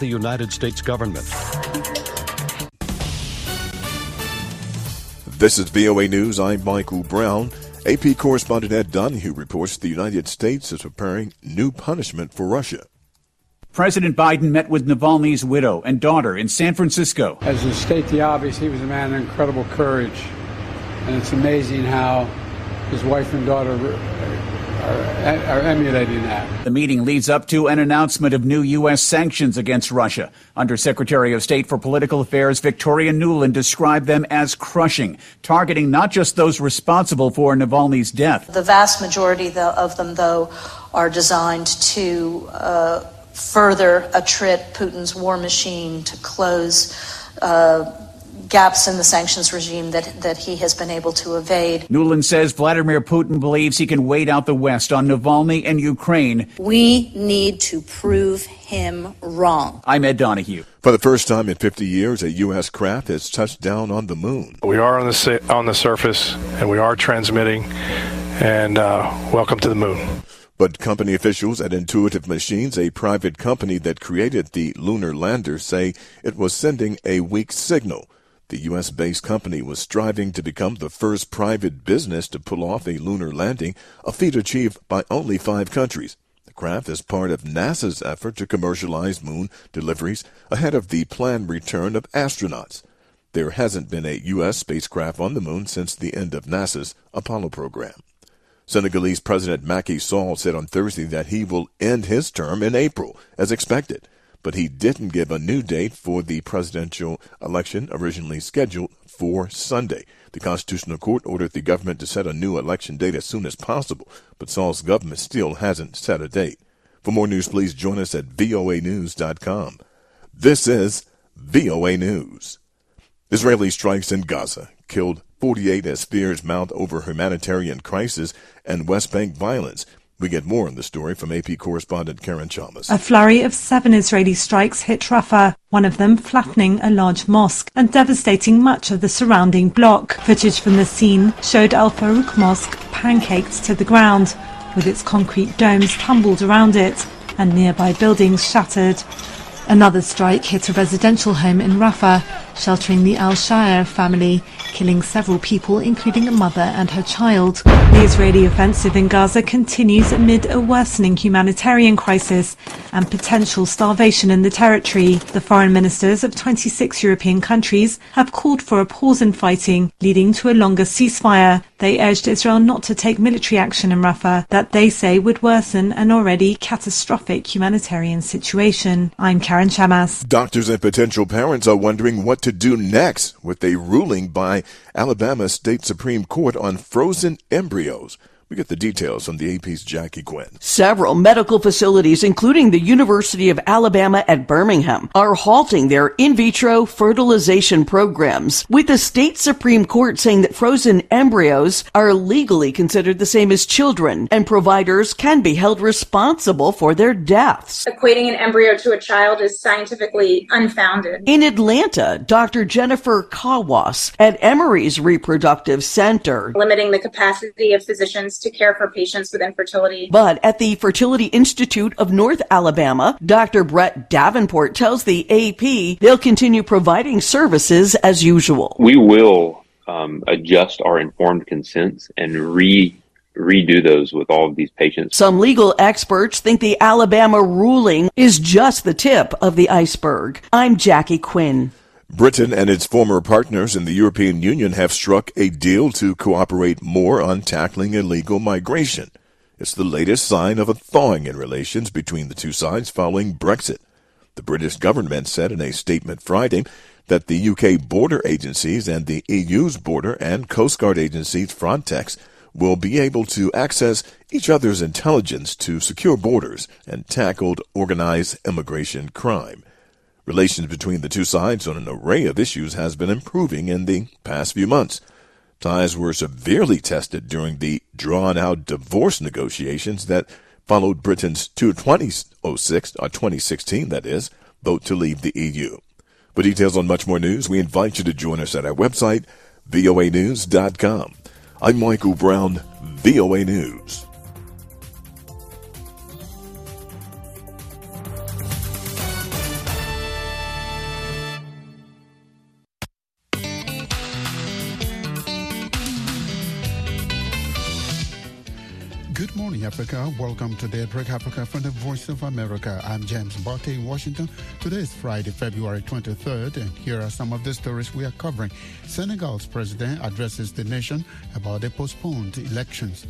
the United States government. This is VOA News. I'm Michael Brown. AP correspondent Ed Donahue reports the United States is preparing new punishment for Russia. President Biden met with Navalny's widow and daughter in San Francisco. As to state the obvious, he was a man of incredible courage. And it's amazing how his wife and daughter are, are, emulating that. The meeting leads up to an announcement of new U.S. sanctions against Russia. Undersecretary of State for Political Affairs Victoria Nuland described them as crushing, targeting not just those responsible for Navalny's death. The vast majority of them, though, are designed to uh, further attrit Putin's war machine, to close. Uh, gaps in the sanctions regime that, that he has been able to evade. Nuland says Vladimir Putin believes he can wait out the West on Navalny and Ukraine. We need to prove him wrong. I'm Ed Donahue. For the first time in 50 years, a U.S. craft has touched down on the moon. We are on the, on the surface and we are transmitting, and uh, welcome to the moon. But company officials at Intuitive Machines, a private company that created the lunar lander, say it was sending a weak signal. The U.S. based company was striving to become the first private business to pull off a lunar landing, a feat achieved by only five countries. The craft is part of NASA's effort to commercialize moon deliveries ahead of the planned return of astronauts. There hasn't been a U.S. spacecraft on the moon since the end of NASA's Apollo program. Senegalese President Macky Sall said on Thursday that he will end his term in April, as expected but he didn't give a new date for the presidential election originally scheduled for Sunday. The Constitutional Court ordered the government to set a new election date as soon as possible, but Sall's government still hasn't set a date. For more news, please join us at voanews.com. This is VOA News. Israeli strikes in Gaza killed 48 as fears mount over humanitarian crisis and West Bank violence. We get more on the story from AP correspondent Karen Chalmers. A flurry of seven Israeli strikes hit Rafah, one of them flattening a large mosque and devastating much of the surrounding block. Footage from the scene showed Al Farouk Mosque pancaked to the ground, with its concrete domes tumbled around it and nearby buildings shattered. Another strike hit a residential home in Rafah, sheltering the Al Shaer family, killing several people, including a mother and her child. The Israeli offensive in Gaza continues amid a worsening humanitarian crisis and potential starvation in the territory. The foreign ministers of 26 European countries have called for a pause in fighting, leading to a longer ceasefire. They urged Israel not to take military action in Rafah that they say would worsen an already catastrophic humanitarian situation. I'm Karen Doctors and potential parents are wondering what to do next with a ruling by Alabama State Supreme Court on frozen embryos. We get the details from the AP's Jackie Quinn. Several medical facilities, including the University of Alabama at Birmingham, are halting their in vitro fertilization programs, with the state Supreme Court saying that frozen embryos are legally considered the same as children, and providers can be held responsible for their deaths. Equating an embryo to a child is scientifically unfounded. In Atlanta, Dr. Jennifer Kawwass at Emory's Reproductive Center, limiting the capacity of physicians to care for patients with infertility. But at the Fertility Institute of North Alabama, Dr. Brett Davenport tells the AP they'll continue providing services as usual. We will um, adjust our informed consents and re redo those with all of these patients. Some legal experts think the Alabama ruling is just the tip of the iceberg. I'm Jackie Quinn. Britain and its former partners in the European Union have struck a deal to cooperate more on tackling illegal migration. It's the latest sign of a thawing in relations between the two sides following Brexit. The British government said in a statement Friday that the UK border agencies and the EU's border and coast guard agencies Frontex will be able to access each other's intelligence to secure borders and tackle organized immigration crime. Relations between the two sides on an array of issues has been improving in the past few months. Ties were severely tested during the drawn out divorce negotiations that followed Britain's 2006, or uh, 2016 that is, vote to leave the EU. For details on much more news, we invite you to join us at our website, voanews.com. I'm Michael Brown, VOA News. Morning, Africa. Welcome to Daybreak Africa from the Voice of America. I'm James Butty in Washington. Today is Friday, February 23rd, and here are some of the stories we are covering. Senegal's president addresses the nation about the postponed elections.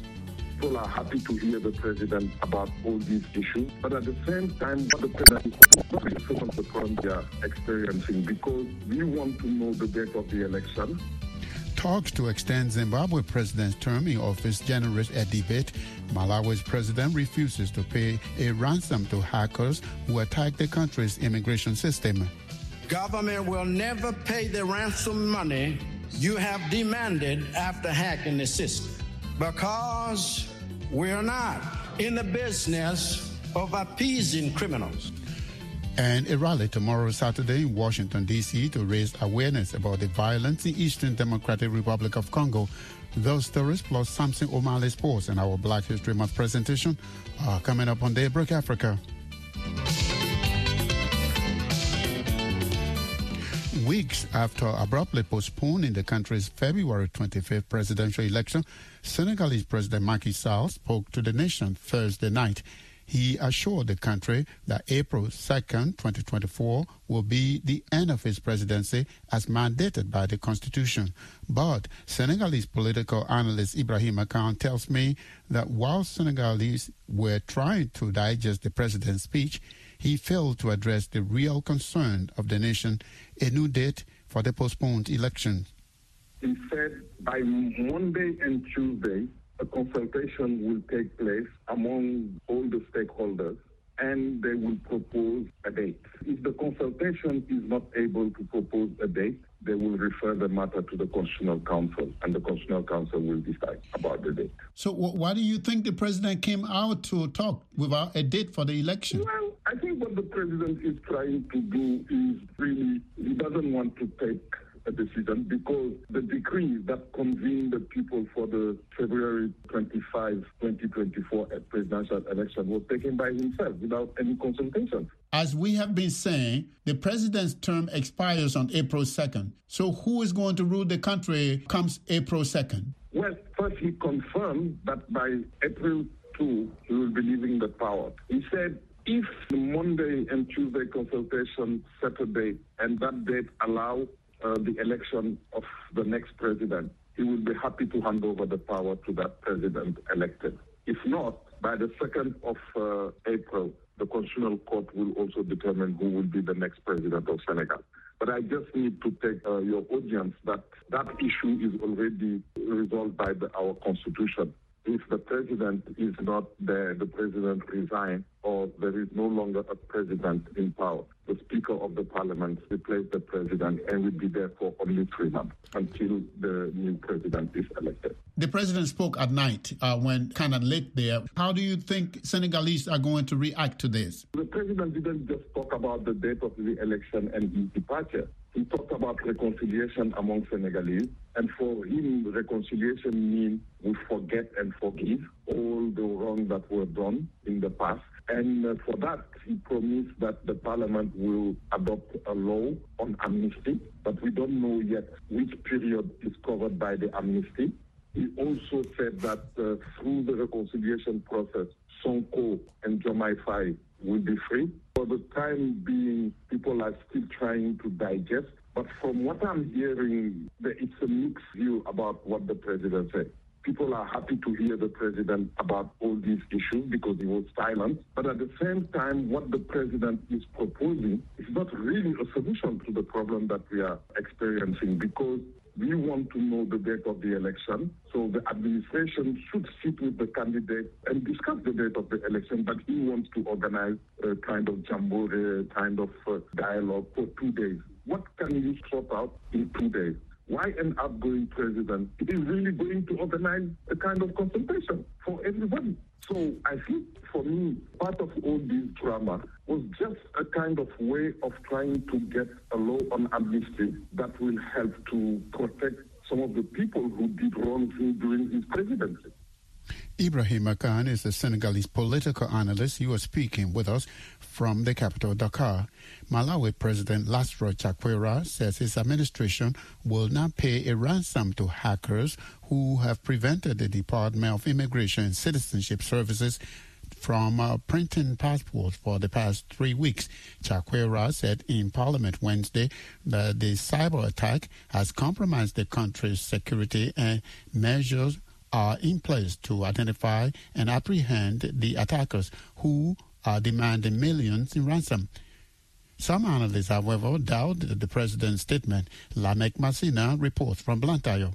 People are happy to hear the president about all these issues, but at the same time, the president is on the problem they are experiencing because we want to know the date of the election talks to extend Zimbabwe president's term in office generates a debate. Malawi's president refuses to pay a ransom to hackers who attack the country's immigration system. Government will never pay the ransom money you have demanded after hacking the system because we're not in the business of appeasing criminals and a rally tomorrow, Saturday, in Washington, D.C., to raise awareness about the violence in Eastern Democratic Republic of Congo. Those stories plus Samson Omale Sports and our Black History Month presentation are coming up on Daybreak Africa. Weeks after abruptly postponing the country's February 25th presidential election, Senegalese President Macky Sall spoke to the nation Thursday night. He assured the country that April 2nd, 2024 will be the end of his presidency as mandated by the constitution. But Senegalese political analyst Ibrahim Khan tells me that while Senegalese were trying to digest the president's speech, he failed to address the real concern of the nation, a new date for the postponed election. Said by Monday and Tuesday, a consultation will take place among all the stakeholders and they will propose a date. If the consultation is not able to propose a date, they will refer the matter to the Constitutional Council, and the Constitutional Council will decide about the date. So, why do you think the president came out to talk without a date for the election? Well, I think what the president is trying to do is really, he doesn't want to take decision because the decree that convened the people for the February 25, 2024 presidential election was taken by himself without any consultation. As we have been saying, the president's term expires on April 2nd. So who is going to rule the country comes April 2nd? Well, first he confirmed that by April 2, he will be leaving the power. He said if the Monday and Tuesday consultation set a date and that date allow uh, the election of the next president, he will be happy to hand over the power to that president elected. If not, by the 2nd of uh, April, the Constitutional Court will also determine who will be the next president of Senegal. But I just need to take uh, your audience that that issue is already resolved by the, our Constitution if the president is not there, the president resigns, or there is no longer a president in power, the Speaker of the Parliament replaces the president and will be there for only three months until the new president is elected. The president spoke at night uh, when kind of late there. How do you think Senegalese are going to react to this? The president didn't just talk about the date of the election and his departure. He talked about reconciliation among Senegalese, and for him, reconciliation means we forget and forgive all the wrong that were done in the past. And uh, for that, he promised that the parliament will adopt a law on amnesty, but we don't know yet which period is covered by the amnesty. He also said that uh, through the reconciliation process, Sonko and Diomaye Faye will be free. For the time being, people are still trying to digest. But from what I'm hearing, it's a mixed view about what the president said. People are happy to hear the president about all these issues because he was silent. But at the same time, what the president is proposing is not really a solution to the problem that we are experiencing because we want to know the date of the election. So the administration should sit with the candidate and discuss the date of the election, but he wants to organize a kind of jamboree, kind of uh, dialogue for two days. What can you sort out in two days? Why an outgoing president is really going to organize a kind of consultation for everybody. So I think for me, part of all this drama was just a kind of way of trying to get a law on amnesty that will help to protect some of the people who did wrong during his presidency. Ibrahim Akan is a Senegalese political analyst. He was speaking with us from the capital, Dakar. Malawi President Lazarus Chakwera says his administration will not pay a ransom to hackers who have prevented the Department of Immigration and Citizenship Services from uh, printing passports for the past three weeks. Chakwera said in Parliament Wednesday that the cyber attack has compromised the country's security and measures are in place to identify and apprehend the attackers who are demanding millions in ransom. Some analysts, however, doubt the president's statement. Lamek Masina reports from Blantyre.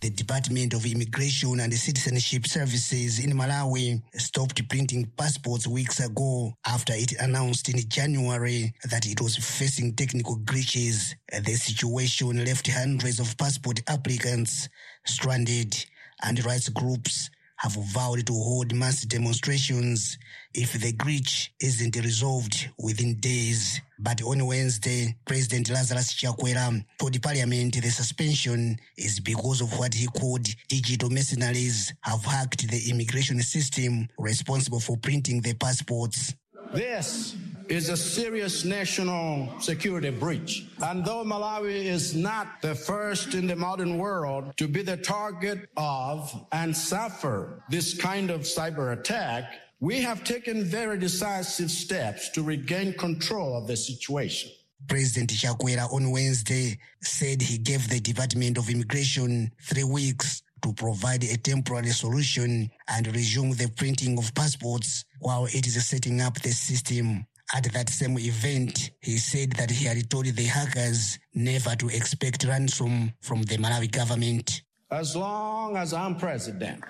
The Department of Immigration and Citizenship Services in Malawi stopped printing passports weeks ago after it announced in January that it was facing technical glitches. The situation left hundreds of passport applicants stranded, and rights groups have vowed to hold mass demonstrations if the glitch isn't resolved within days. But on Wednesday, President Lazarus Chakwera told Parliament the suspension is because of what he called digital mercenaries have hacked the immigration system responsible for printing the passports. This is a serious national security breach. And though Malawi is not the first in the modern world to be the target of and suffer this kind of cyber attack, we have taken very decisive steps to regain control of the situation. President Chakwera on Wednesday said he gave the Department of Immigration three weeks to provide a temporary solution and resume the printing of passports while it is setting up the system. At that same event, he said that he had told the hackers never to expect ransom from the Malawi government. As long as I'm president,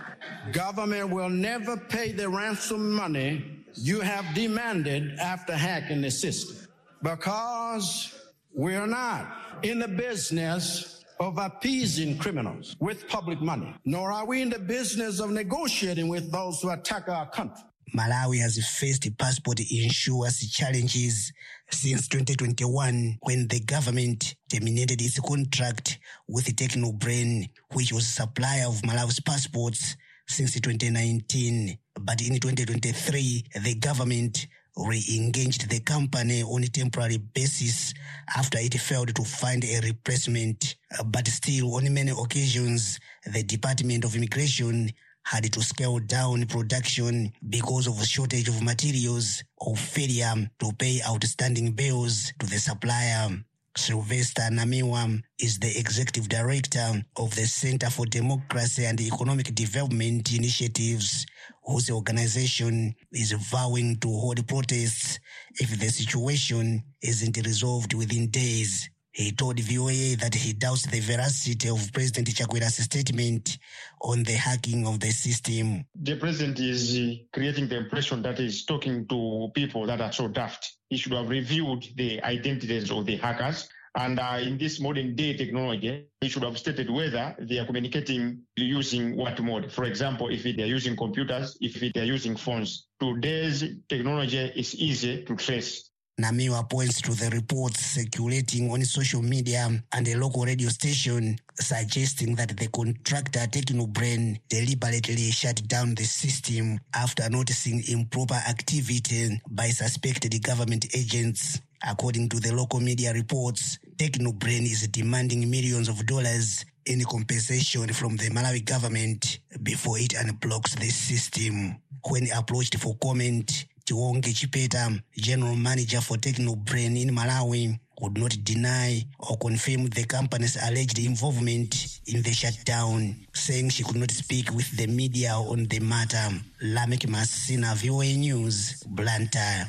government will never pay the ransom money you have demanded after hacking the system because we're not in the business of appeasing criminals with public money, nor are we in the business of negotiating with those who attack our country. Malawi has faced passport insurance challenges since 2021 when the government terminated its contract with Technobrain, which was supplier of Malawi's passports since 2019. But in 2023, the government re-engaged the company on a temporary basis after it failed to find a replacement. But still, on many occasions, the Department of Immigration had to scale down production because of a shortage of materials or failure to pay outstanding bills to the supplier. Sylvester Namiwa is the executive director of the Center for Democracy and Economic Development Initiatives, whose organization is vowing to hold protests if the situation isn't resolved within days. He told VOA that he doubts the veracity of President Chakwera's statement on the hacking of the system. The president is uh, creating the impression that he's talking to people that are so daft. He should have reviewed the identities of the hackers. And uh, in this modern day technology, he should have stated whether they are communicating using what mode. For example, if they are using computers, if they are using phones. Today's technology is easy to trace. Namiwa points to the reports circulating on social media and a local radio station suggesting that the contractor Technobrain deliberately shut down the system after noticing improper activity by suspected government agents. According to the local media reports, Technobrain is demanding millions of dollars in compensation from the Malawi government before it unblocks the system. When approached for comment, Tiwonge Chipeta, general manager for Technobrain in Malawi, would not deny or confirm the company's alleged involvement in the shutdown, saying she could not speak with the media on the matter. Lamek Masina, VOA News, Blantyre.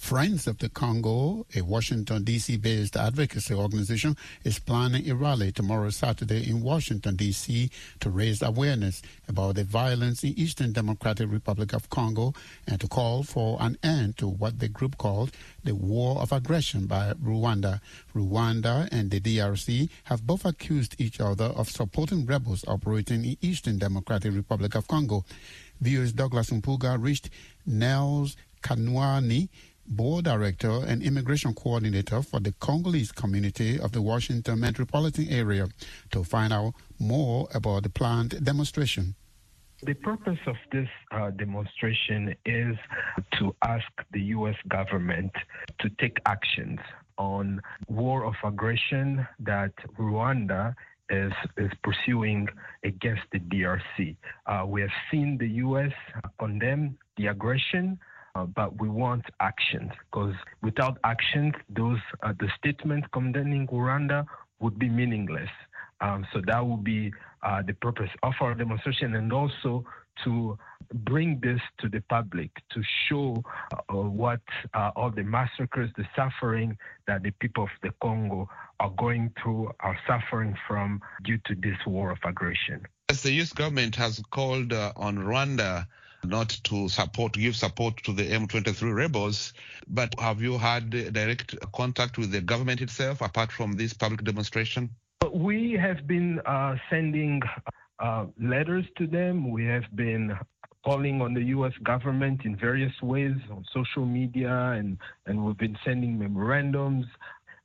Friends of the Congo, a Washington, D.C. based advocacy organization, is planning a rally tomorrow, Saturday, in Washington, D.C. to raise awareness about the violence in Eastern Democratic Republic of Congo and to call for an end to what the group called the war of aggression by Rwanda. Rwanda and the DRC have both accused each other of supporting rebels operating in Eastern Democratic Republic of Congo. Viewers Douglas Mpuga reached Nels Kanwani, board director and immigration coordinator for the Congolese community of the Washington metropolitan area to find out more about the planned demonstration. The purpose of this uh, demonstration is to ask the U.S. government to take actions on war of aggression that Rwanda is, is pursuing against the DRC. Uh, we have seen the U.S. condemn the aggression. Uh, but we want actions because without actions, those uh, the statements condemning Rwanda would be meaningless. Um, so that would be uh, the purpose of our demonstration, and also to bring this to the public to show uh, what uh, all the massacres, the suffering that the people of the Congo are going through, are suffering from due to this war of aggression. As the U.S. government has called uh, on Rwanda not to support, give support to the M23 rebels. But have you had direct contact with the government itself apart from this public demonstration? We have been uh, sending uh, letters to them. We have been calling on the U.S. government in various ways on social media, and, and we've been sending memorandums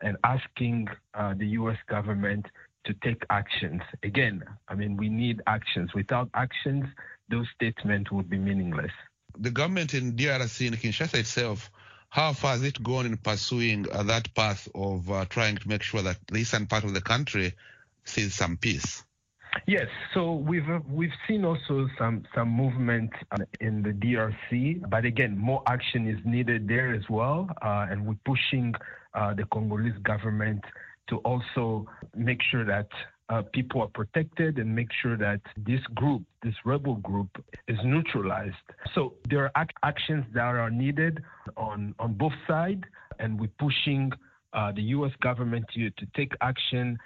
and asking uh, the U.S. government to take actions. Again, I mean, we need actions. Without actions, those statements would be meaningless. The government in DRC, in Kinshasa itself, how far has it gone in pursuing uh, that path of uh, trying to make sure that the eastern part of the country sees some peace? Yes, so we've uh, we've seen also some some movement uh, in the DRC, but again, more action is needed there as well, uh, and we're pushing uh, the Congolese government to also make sure that uh, people are protected and make sure that this group, this rebel group, is neutralized. So there are ac- actions that are needed on, on both sides, and we're pushing uh, the U.S. government to, to take action.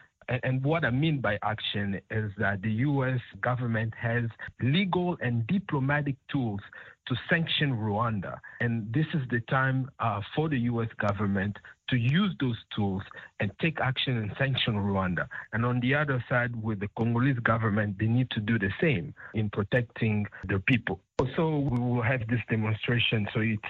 And, what I mean by action is that the U.S. government has legal and diplomatic tools to sanction Rwanda. And this is the time uh, for the U.S. government to use those tools and take action and sanction Rwanda. And on the other side, with the Congolese government, they need to do the same in protecting their people. So we will have this demonstration. So it's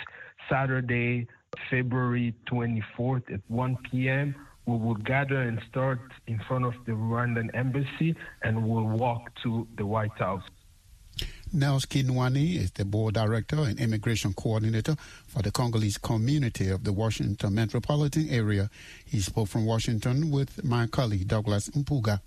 Saturday, February 24th at 1 p.m. We will gather and start in front of the Rwandan embassy and we'll walk to the White House. Nels Kinwani is the board director and immigration coordinator for the Congolese community of the Washington metropolitan area. He spoke from Washington with my colleague Douglas Mpuga.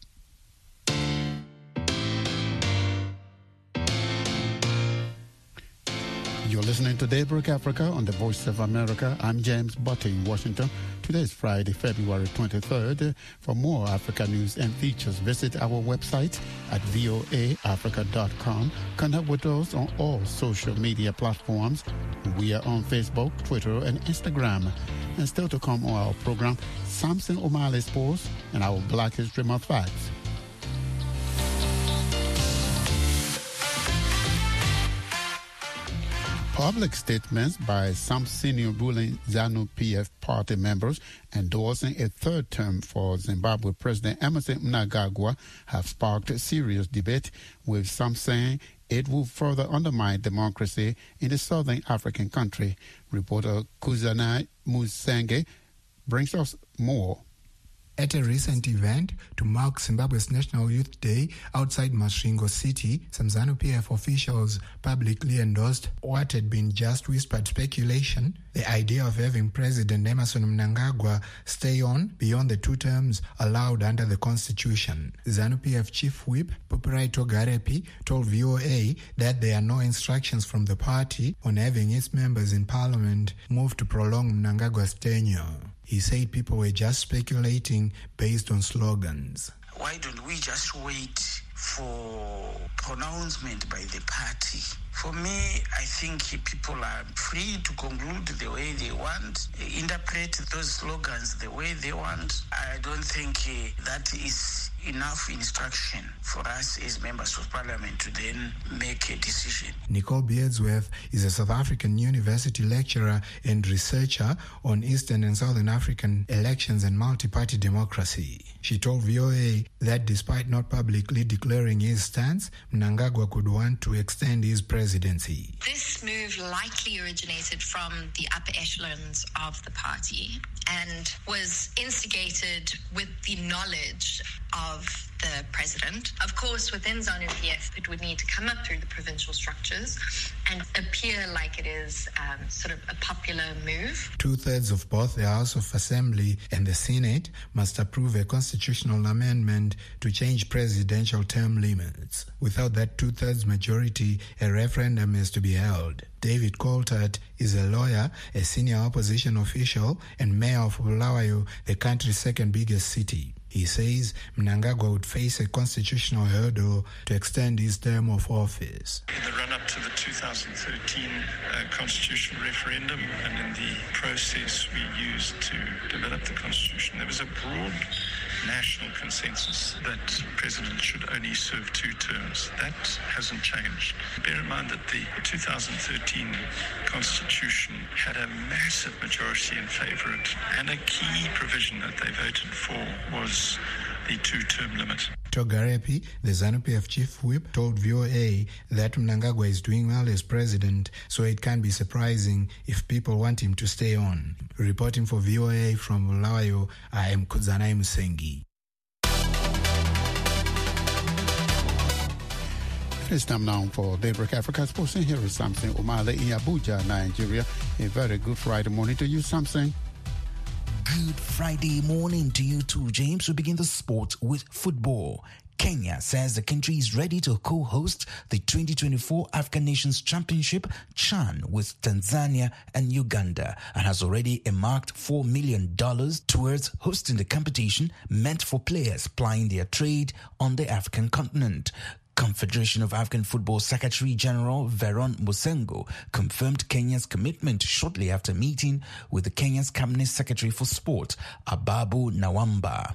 You're listening to Daybreak Africa on the Voice of America. I'm James Butty in Washington. Today is Friday, February 23rd. For more Africa news and features, visit our website at voaafrica.com. Connect with us on all social media platforms. We are on Facebook, Twitter, and Instagram. And still to come on our program, Samson Omale Sports and our Black History Month Facts. Public statements by some senior ruling ZANU PF party members endorsing a third term for Zimbabwe President Emmerson Mnangagwa have sparked serious debate, with some saying it will further undermine democracy in the southern African country. Reporter Kudzanai Musengi brings us more. At a recent event to mark Zimbabwe's National Youth Day outside Masvingo City, some ZANU PF officials publicly endorsed what had been just whispered speculation the idea of having President Emmerson Mnangagwa stay on beyond the two terms allowed under the Constitution. ZANU PF Chief Whip Pupurai Togarepi told VOA that there are no instructions from the party on having its members in parliament move to prolong Mnangagwa's tenure. He said people were just speculating based on slogans. Why don't we just wait for pronouncement by the party? For me, I think people are free to conclude the way they want, interpret those slogans the way they want. I don't think uh, that is enough instruction for us as members of parliament to then make a decision. Nicole Beardsworth is a South African university lecturer and researcher on Eastern and Southern African elections and multi-party democracy. She told VOA that despite not publicly declaring his stance, Mnangagwa could want to extend his presidency. This move likely originated from the upper echelons of the party and was instigated with the knowledge of the president. Of course, within ZANU PF, it would need to come up through the provincial structures and appear like it is um, sort of a popular move. Two thirds of both the House of Assembly and the Senate must approve a constitutional amendment to change presidential term limits. Without that two thirds majority, a referendum is to be held. David Coltart is a lawyer, a senior opposition official, and mayor of Bulawayo, the country's second biggest city. He says Mnangagwa would face a constitutional hurdle to extend his term of office. In the run up to the 2013 uh, constitutional referendum and in the process we used to develop the constitution, there was a broad national consensus that presidents should only serve two terms. That hasn't changed. Bear in mind that the 2013 constitution had a massive majority in favor of it, and a key provision that they voted for was the two-term limit. Togarepi, the ZANU-PF chief whip, told VOA that Mnangagwa is doing well as president, so it can't be surprising if people want him to stay on. Reporting for VOA from Bulawayo, I am Kudzanai Musengi. It's time now for Daybreak Africa Sports, and here is Samson Omale in Abuja, Nigeria. A very good Friday morning to you, Samson. Good Friday morning to you too, James. We begin the sport with football. Kenya says the country is ready to co-host the 2024 African Nations Championship CHAN with Tanzania and Uganda and has already earmarked $4 million towards hosting the competition meant for players plying their trade on the African continent. Confederation of African Football Secretary General Veron Mosengo confirmed Kenya's commitment shortly after meeting with the Kenya's Cabinet Secretary for Sport, Ababu Namwamba.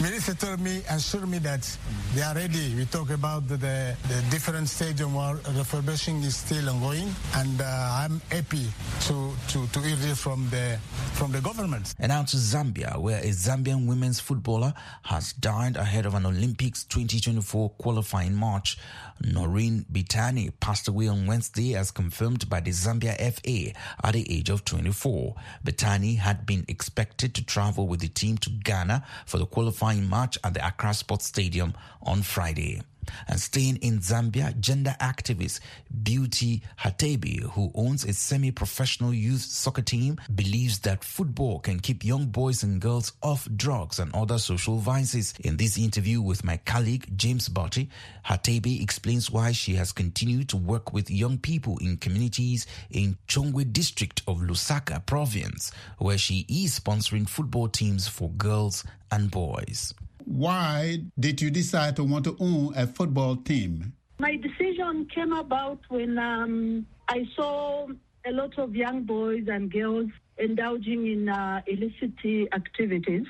Minister told me, assured me that they are ready. We talk about the, the, the different stadium where refurbishing is still ongoing, and uh, I'm happy to, to, to hear this from the, from the government. And now to Zambia, where a Zambian women's footballer has died ahead of an Olympics 2024 qualifying match. March, Noreen Bitani passed away on Wednesday as confirmed by the Zambia FA at the age of 24. Bitani had been expected to travel with the team to Ghana for the qualifying match at the Accra Sports Stadium on Friday. And staying in Zambia, gender activist Beauty Hatebi, who owns a semi-professional youth soccer team, believes that football can keep young boys and girls off drugs and other social vices. In this interview with my colleague James Butty, Hatebi explains why she has continued to work with young people in communities in Chongwe district of Lusaka province, where she is sponsoring football teams for girls and boys. Why did you decide to want to own a football team? My decision came about when um, I saw a lot of young boys and girls indulging in uh, illicit activities.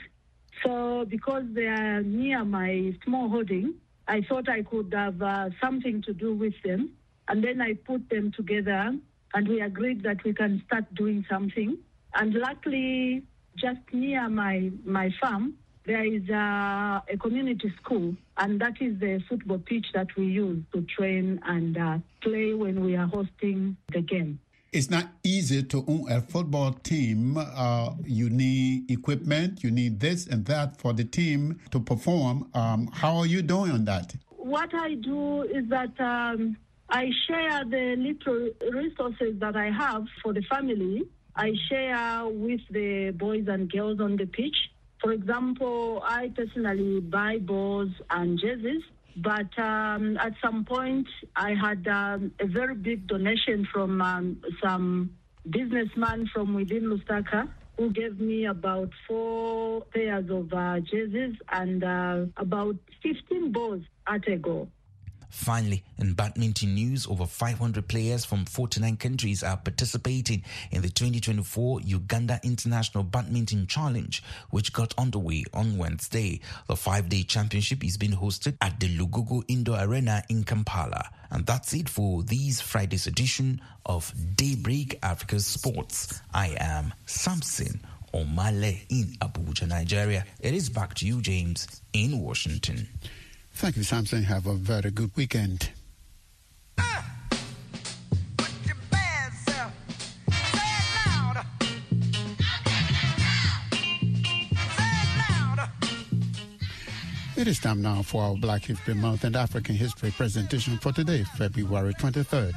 So, because they are near my small holding, I thought I could have uh, something to do with them. And then I put them together and we agreed that we can start doing something. And luckily, just near my, my farm, there is a, a, community school, and that is the football pitch that we use to train and uh, play when we are hosting the game. It's not easy to own a football team. Uh, you need equipment, you need this and that for the team to perform. Um, how are you doing on that? What I do is that um, I share the little resources that I have for the family. I share with the boys and girls on the pitch. For example, I personally buy balls and jerseys, but um, at some point I had um, a very big donation from um, some businessman from within Lusaka who gave me about four pairs of uh, jerseys and uh, about 15 balls at a go. Finally, in badminton news, over 500 players from 49 countries are participating in the 2024 Uganda International Badminton Challenge, which got underway on Wednesday. The five day championship is being hosted at the Lugogo Indoor Arena in Kampala. And that's it for this Friday's edition of Daybreak Africa Sports. I am Samson Omale in Abuja, Nigeria. It is back to you, James, in Washington. Thank you, Samson. Have a very good weekend. It is time now for our Black History Month and African History presentation for today, February 23rd.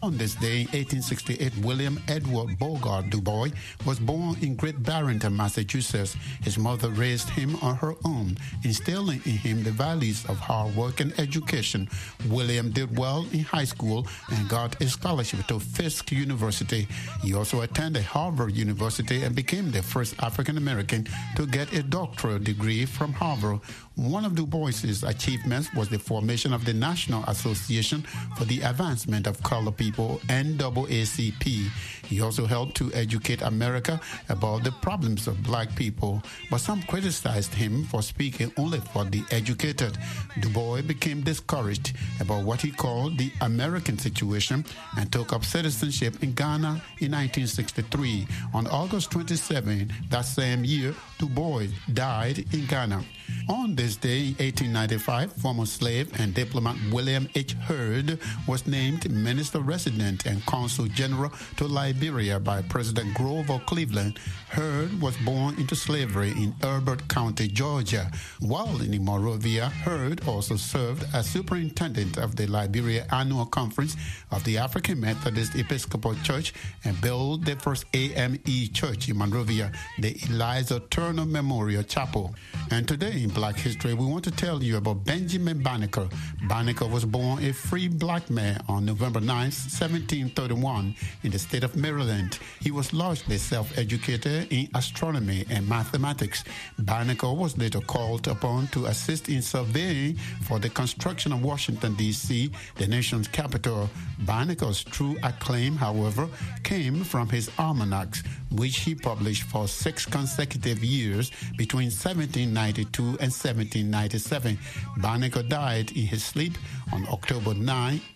On this day, 1868, William Edward Burghardt Du Bois was born in Great Barrington, Massachusetts. His mother raised him on her own, instilling in him the values of hard work and education. William did well in high school and got a scholarship to Fisk University. He also attended Harvard University and became the first African American to get a doctoral degree from Harvard. One of Du Bois's achievements was the formation of the National Association for the Advancement of Colored People, NAACP. He also helped to educate America about the problems of black people, but some criticized him for speaking only for the educated. Du Bois became discouraged about what he called the American situation and took up citizenship in Ghana in 1963. On August 27 that same year, Du Bois died in Ghana. On this day in 1895, former slave and diplomat William H. Heard was named Minister Resident and Consul General to Liberia by President Grover Cleveland. Heard was born into slavery in Elbert County, Georgia. While in Monrovia, Heard also served as superintendent of the Liberia Annual Conference of the African Methodist Episcopal Church and built the first AME church in Monrovia, the Eliza Turner Memorial Chapel. And today in Black History, we want to tell you about Benjamin Banneker. Banneker was born a free black man on November 9, 1731, in the state of Maryland. He was largely self-educated in astronomy and mathematics. Banneker was later called upon to assist in surveying for the construction of Washington, D.C., the nation's capital. Banneker's true acclaim, however, came from his almanacs, which he published for six consecutive years between 1792 and 1797. Banneker died in his sleep on October 9,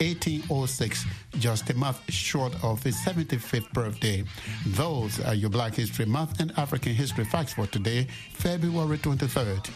1806, just a month short of his 75th birthday. Those are your Black History Month and African History facts for today, February 23rd.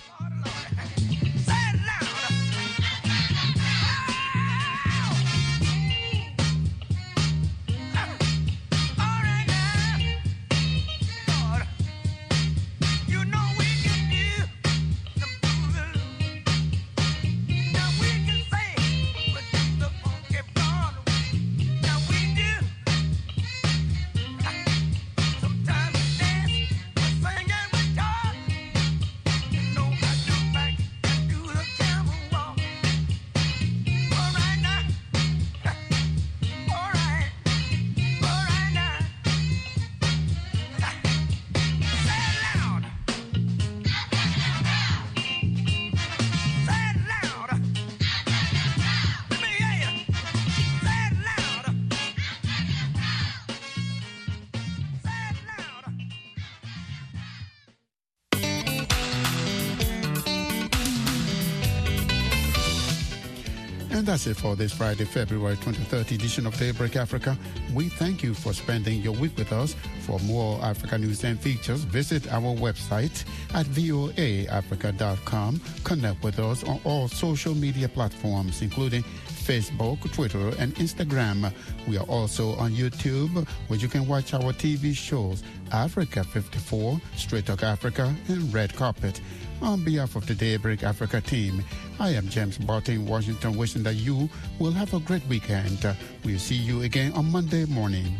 And that's it for this Friday, February 23rd edition of Daybreak Africa. We thank you for spending your week with us. For more Africa news and features, visit our website at voaafrica.com. Connect with us on all social media platforms, including Facebook, Twitter, and Instagram. We are also on YouTube, where you can watch our TV shows Africa 54, Straight Talk Africa, and Red Carpet. On behalf of the Daybreak Africa team, I am James Barton Washington, wishing that you will have a great weekend. We'll see you again on Monday morning.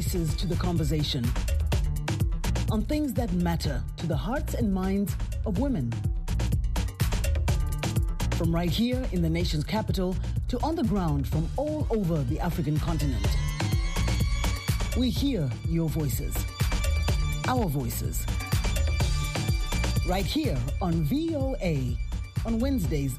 Voices to the conversation on things that matter to the hearts and minds of women. From right here in the nation's capital to on the ground from all over the African continent. We hear your voices, our voices, right here on VOA on Wednesdays